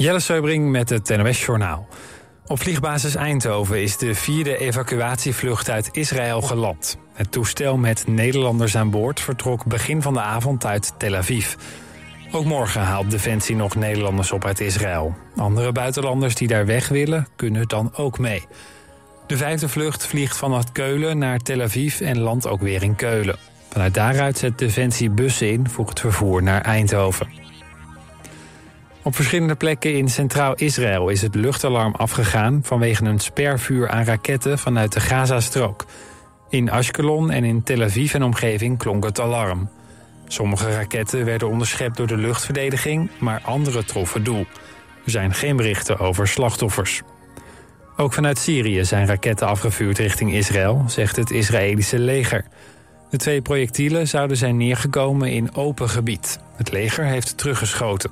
Jelle Seubring met het NOS Journaal. Op vliegbasis Eindhoven is de vierde evacuatievlucht uit Israël geland. Het toestel met Nederlanders aan boord vertrok begin van de avond uit Tel Aviv. Ook morgen haalt Defensie nog Nederlanders op uit Israël. Andere buitenlanders die daar weg willen, kunnen dan ook mee. De vijfde vlucht vliegt vanuit Keulen naar Tel Aviv en landt ook weer in Keulen. Vanuit daaruit zet Defensie bussen in voor het vervoer naar Eindhoven. Op verschillende plekken in Centraal Israël is het luchtalarm afgegaan vanwege een spervuur aan raketten vanuit de Gazastrook. In Ashkelon en in Tel Aviv en omgeving klonk het alarm. Sommige raketten werden onderschept door de luchtverdediging, maar andere troffen doel. Er zijn geen berichten over slachtoffers. Ook vanuit Syrië zijn raketten afgevuurd richting Israël, zegt het Israëlische leger. De twee projectielen zouden zijn neergekomen in open gebied. Het leger heeft teruggeschoten.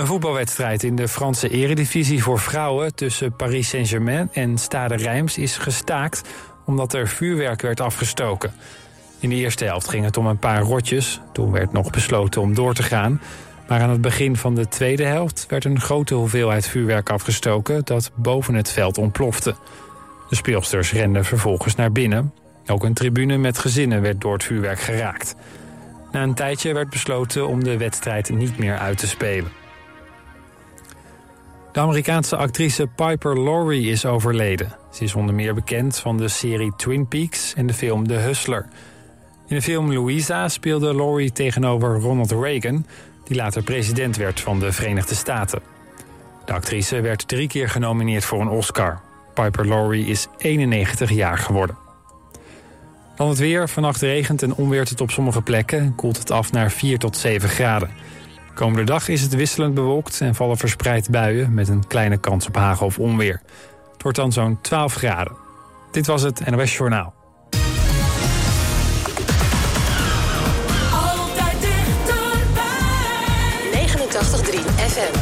Een voetbalwedstrijd in de Franse eredivisie voor vrouwen... tussen Paris Saint-Germain en Stade Reims is gestaakt... omdat er vuurwerk werd afgestoken. In de eerste helft ging het om een paar rotjes. Toen werd nog besloten om door te gaan. Maar aan het begin van de tweede helft werd een grote hoeveelheid vuurwerk afgestoken... dat boven het veld ontplofte. De speelsters renden vervolgens naar binnen. Ook een tribune met gezinnen werd door het vuurwerk geraakt. Na een tijdje werd besloten om de wedstrijd niet meer uit te spelen. De Amerikaanse actrice Piper Laurie is overleden. Ze is onder meer bekend van de serie Twin Peaks en de film The Hustler. In de film Louisa speelde Laurie tegenover Ronald Reagan... die later president werd van de Verenigde Staten. De actrice werd drie keer genomineerd voor een Oscar. Piper Laurie is 91 jaar geworden. Dan het weer. Vannacht regent en onweert het op sommige plekken... en koelt het af naar 4 tot 7 graden. Komende dag is het wisselend bewolkt en vallen verspreid buien... met een kleine kans op hagel of onweer. Het wordt dan zo'n 12 graden. Dit was het NOS Journaal. Altijd dichterbij. 89.3 FM.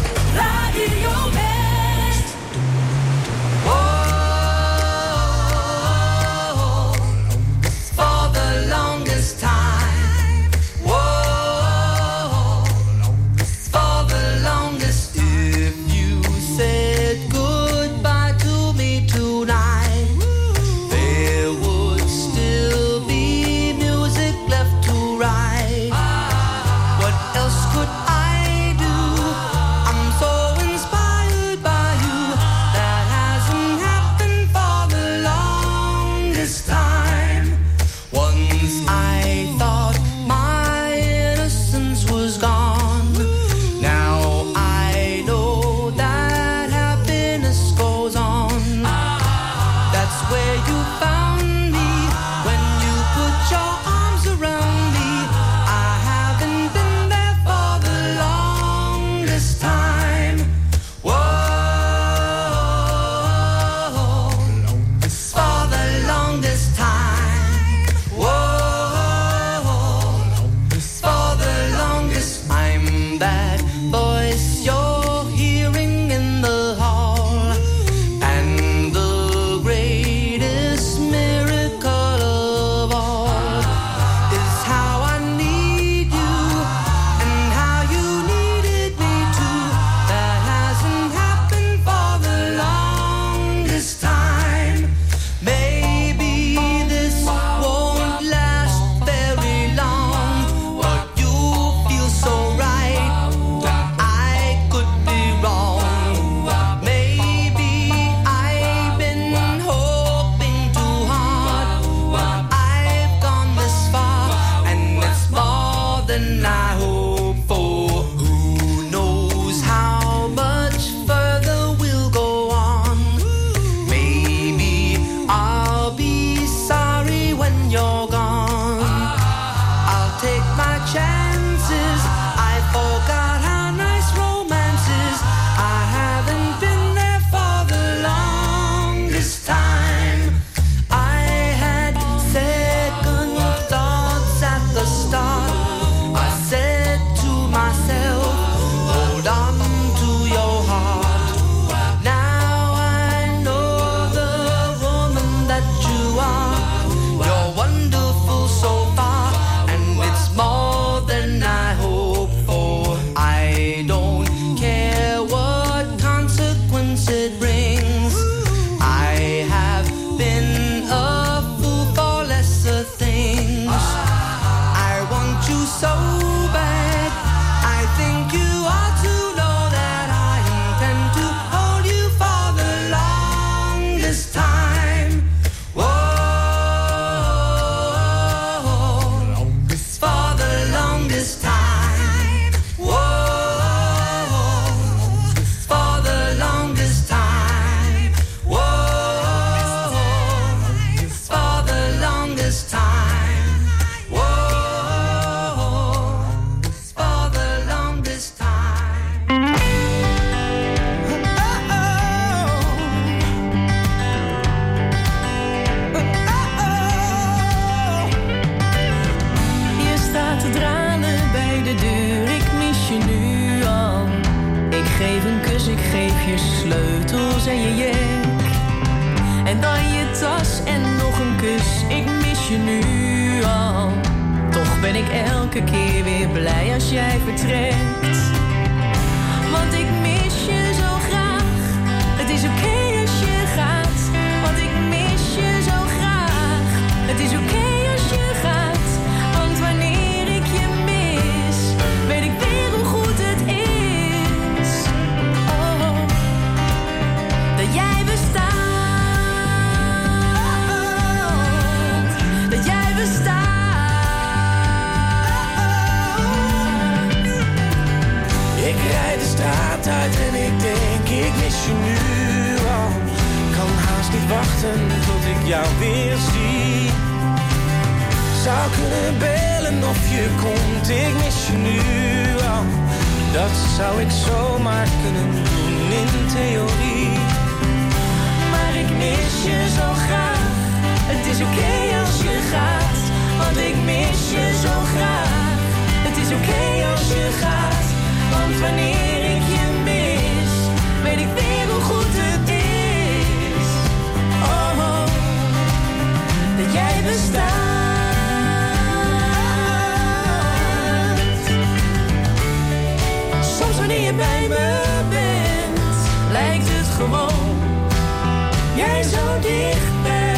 Bij me bent, lijkt het gewoon jij zo dichtbij.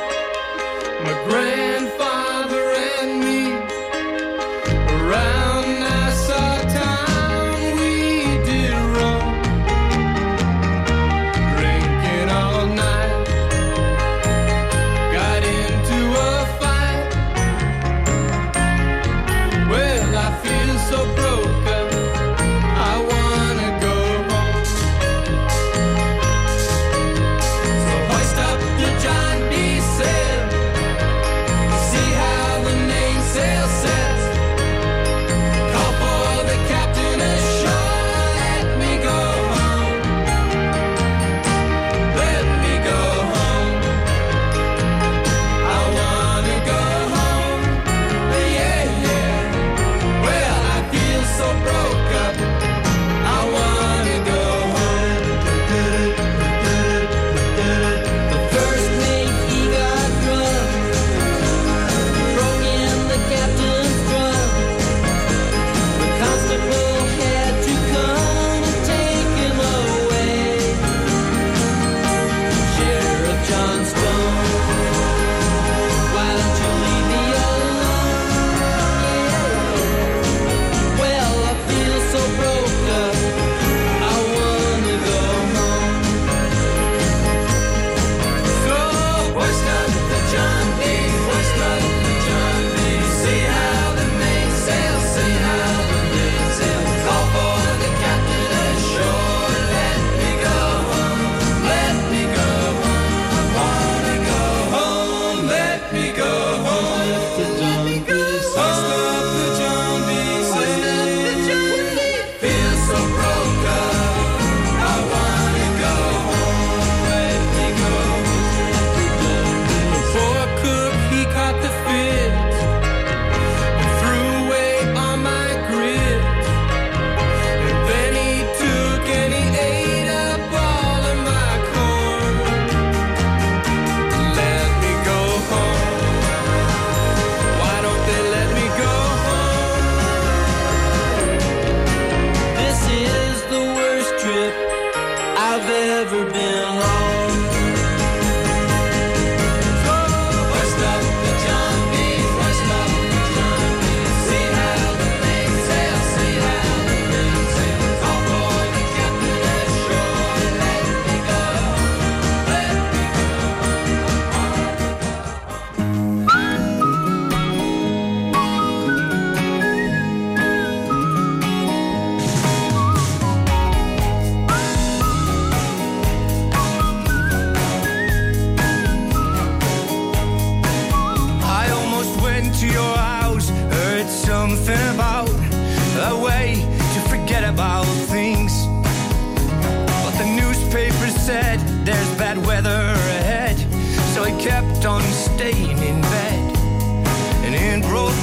McGray.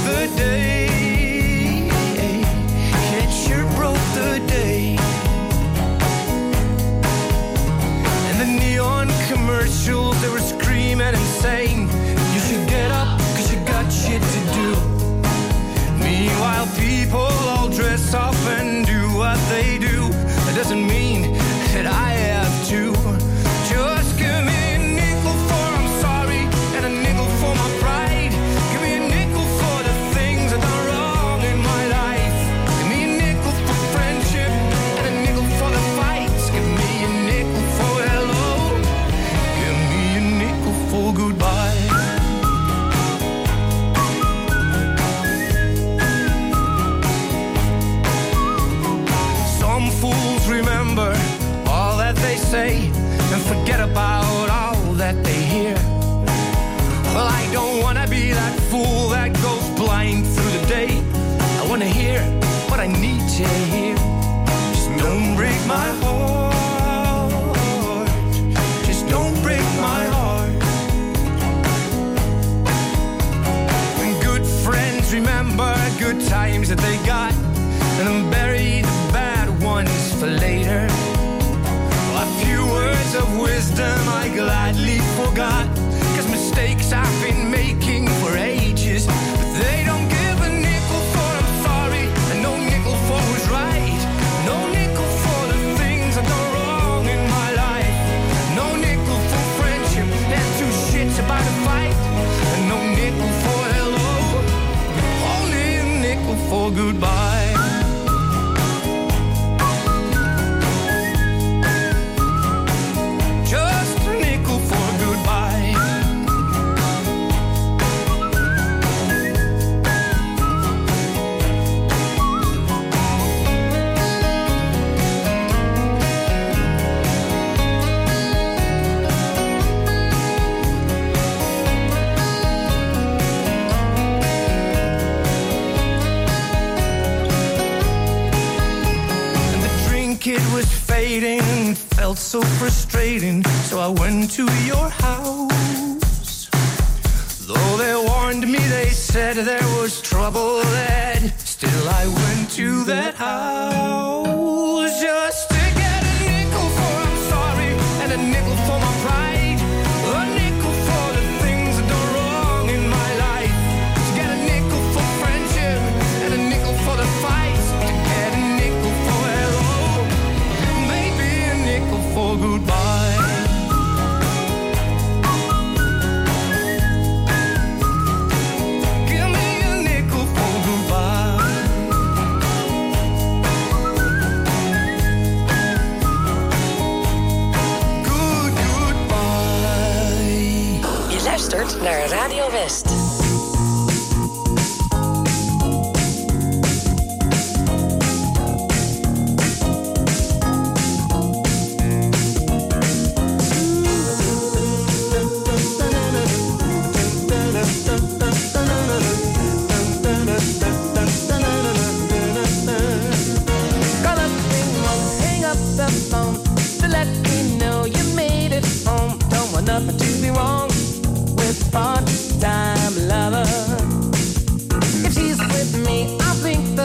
the day. goodbye. so frustrating. So I went to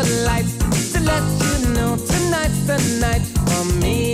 the lights to let you know tonight's the night for me.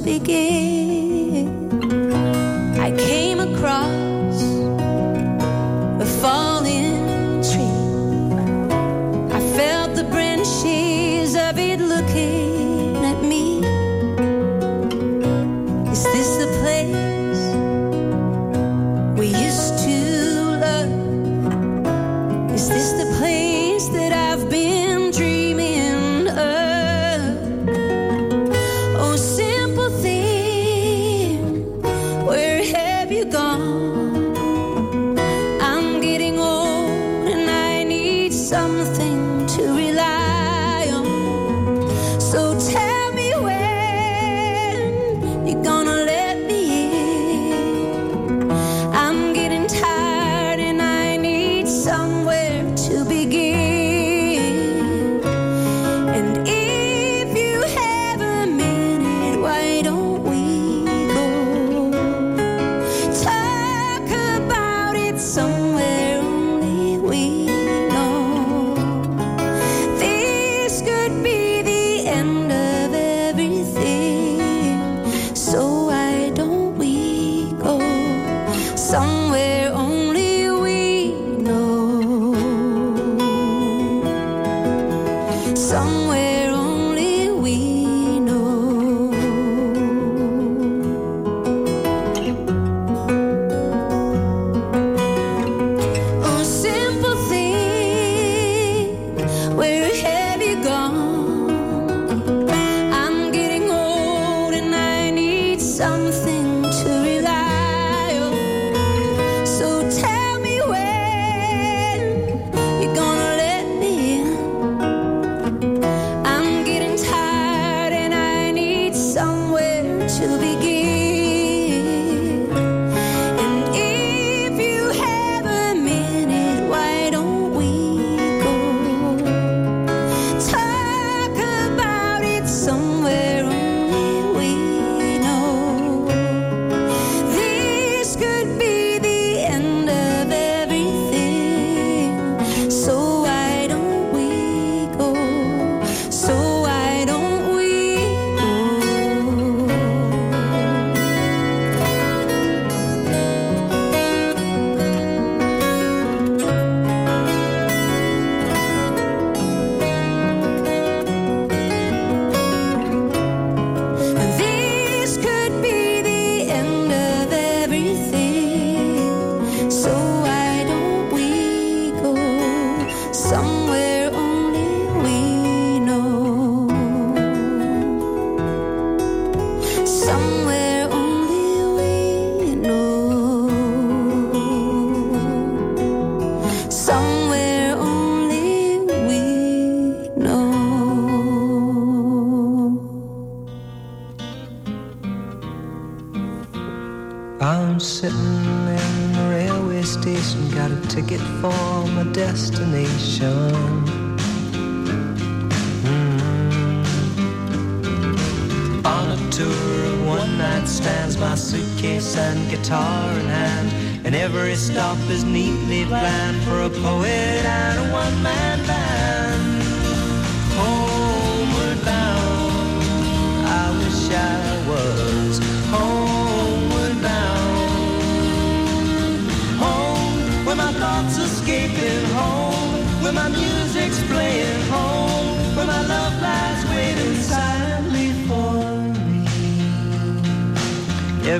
begin. I came across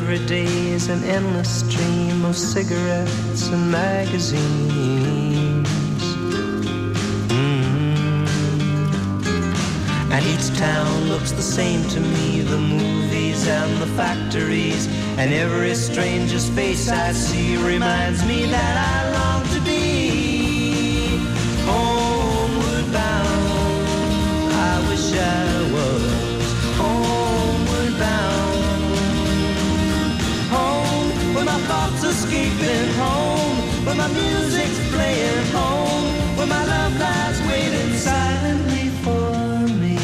Every day is an endless stream of cigarettes and magazines. Mm. And each town looks the same to me the movies and the factories. And every stranger's face I see reminds me that I escaping home, where my music's playing home, where my love lies waiting silently for me.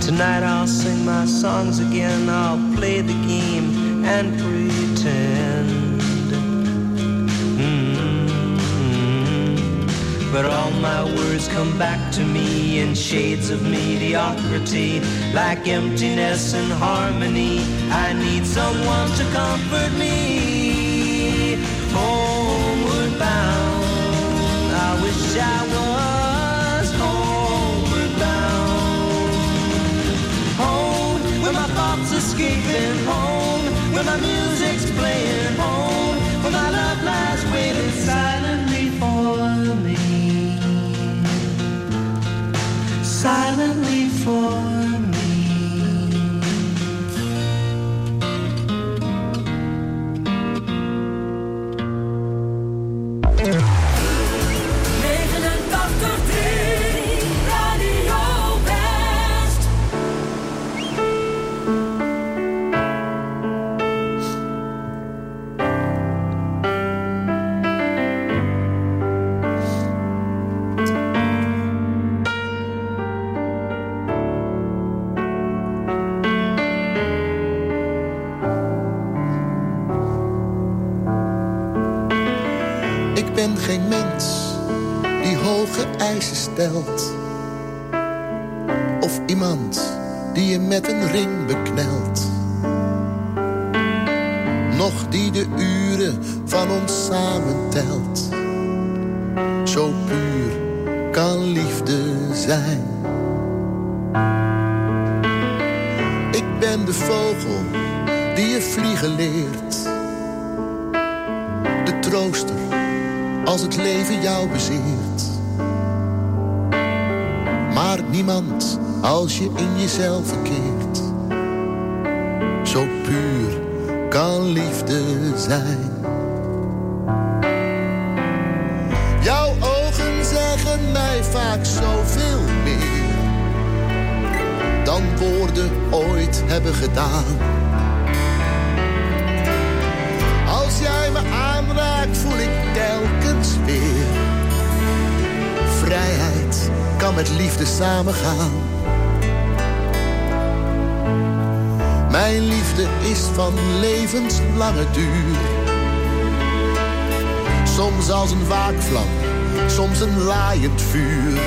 Tonight I'll sing my songs again, I'll play the game and pretend. But all my words come back to me in shades of mediocrity, like emptiness and harmony. I need someone to comfort me. Homeward bound, I wish I was homeward bound. Home, where my thoughts escaping, home, where my music's playing, home, where my love. Zijn. Jouw ogen zeggen mij vaak zoveel meer dan woorden ooit hebben gedaan. Als jij me aanraakt, voel ik telkens weer. Vrijheid kan met liefde samengaan. Mijn liefde is van levenslange duur. Soms als een waakvlam, soms een laaiend vuur.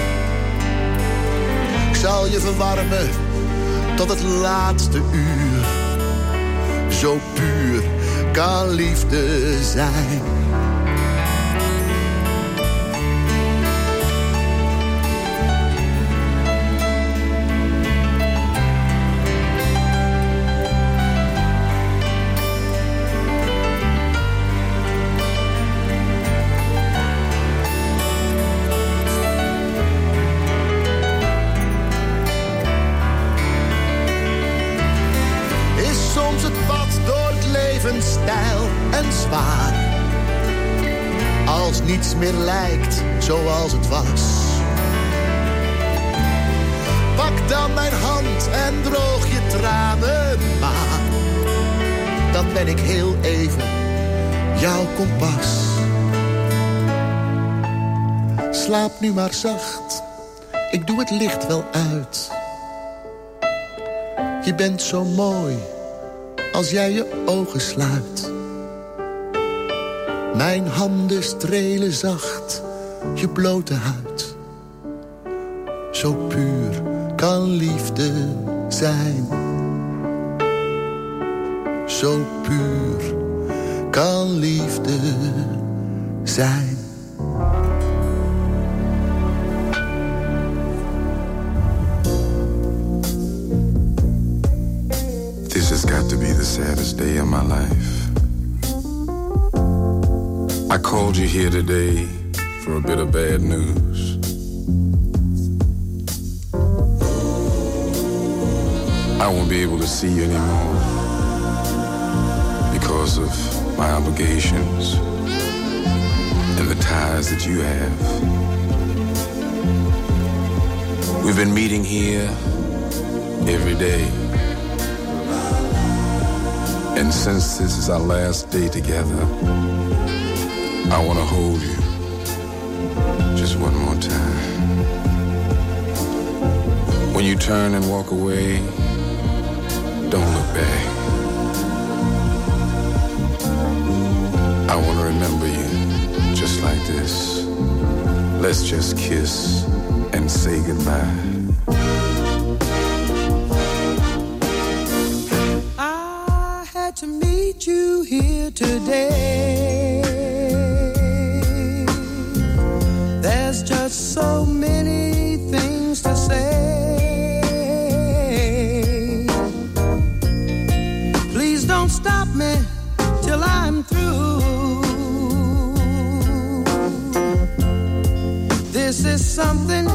Ik zal je verwarmen tot het laatste uur. Zo puur kan liefde zijn. Meer lijkt zoals het was. Pak dan mijn hand en droog je tranen maar. Dan ben ik heel even jouw kompas. Slaap nu maar zacht, ik doe het licht wel uit. Je bent zo mooi als jij je ogen sluit. Mijn handen strelen zacht je blote huid. Zo puur kan liefde zijn. Zo puur kan liefde zijn. Called you here today for a bit of bad news. I won't be able to see you anymore because of my obligations and the ties that you have. We've been meeting here every day. And since this is our last day together, I want to hold you just one more time. When you turn and walk away, don't look back. I want to remember you just like this. Let's just kiss and say goodbye. I had to meet you here today. Something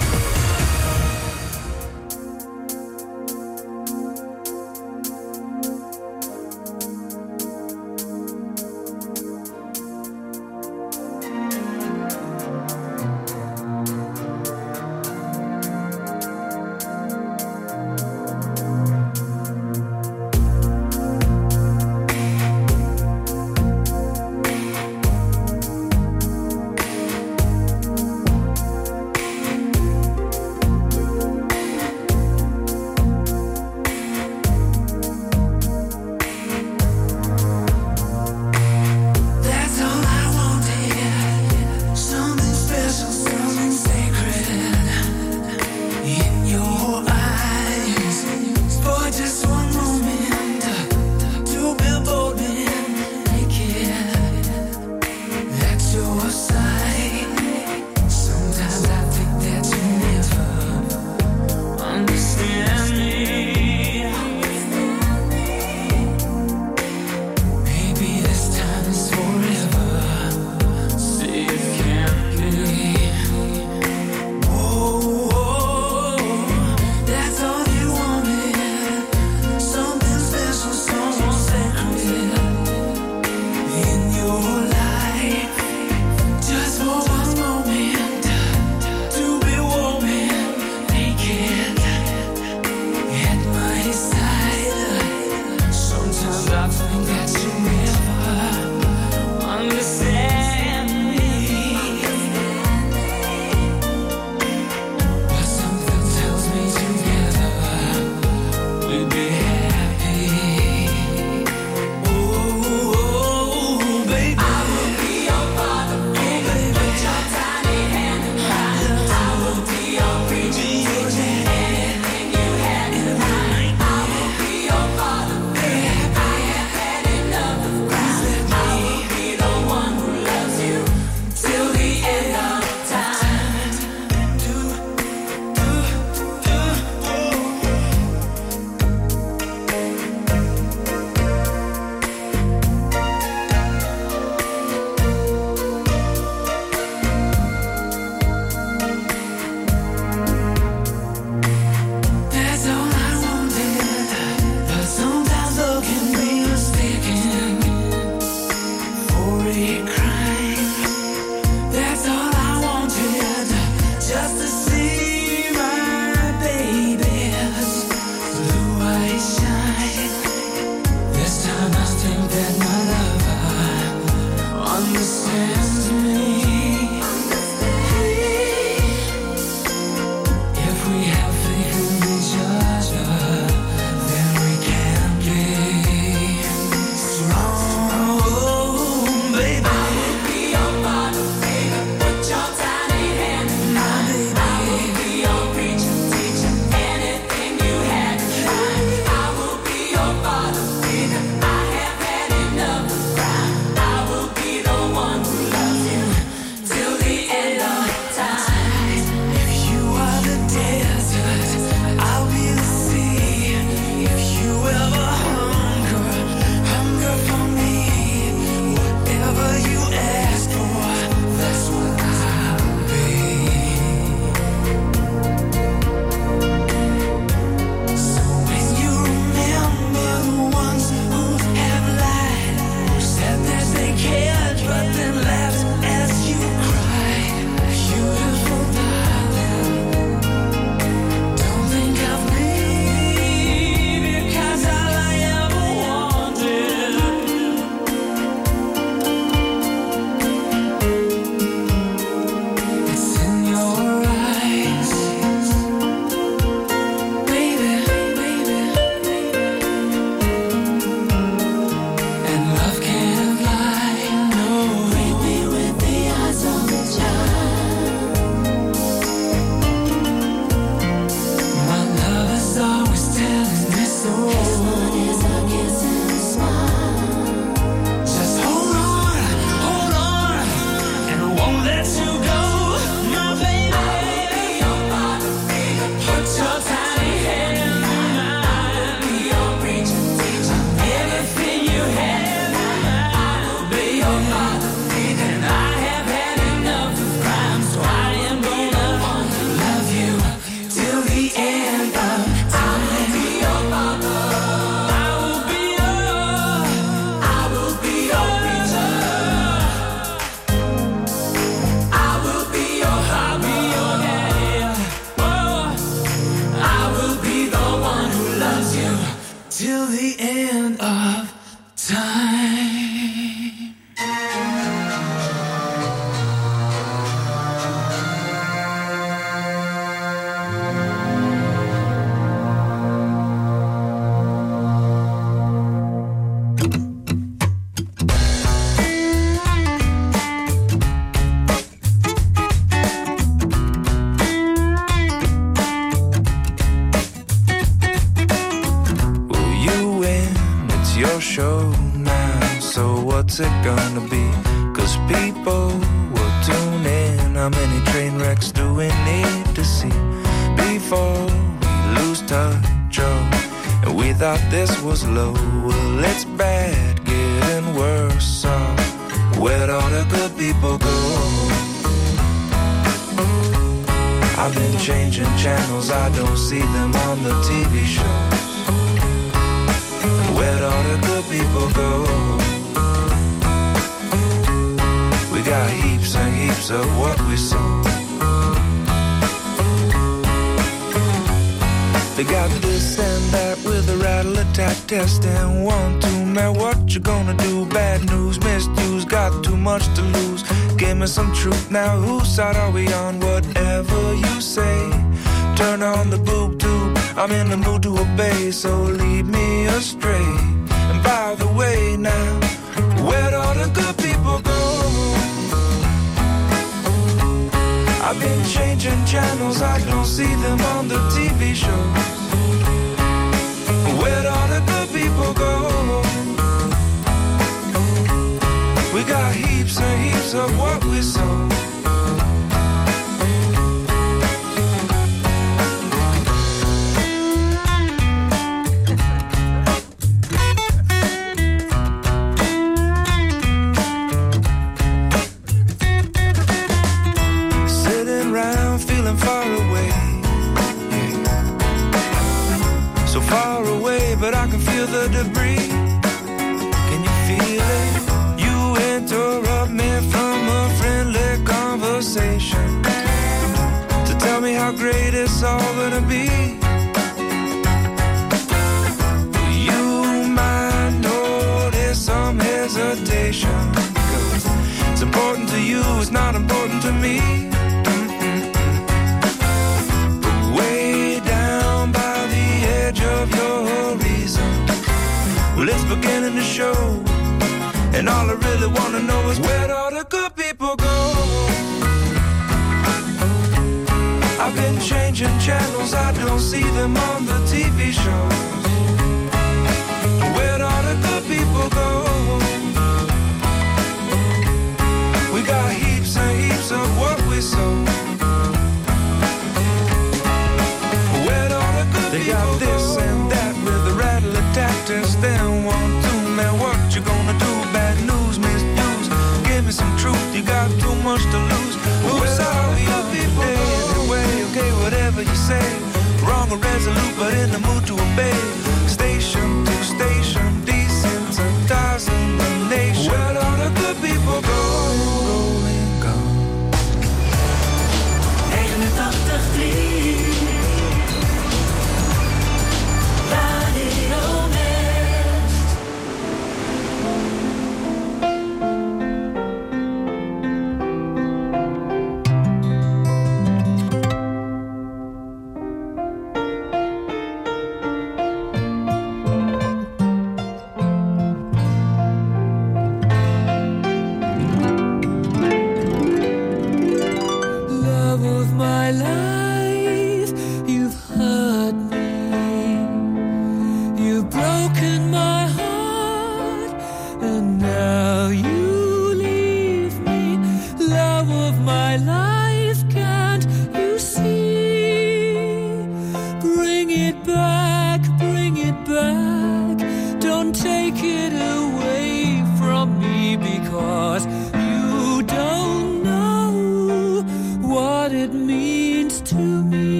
And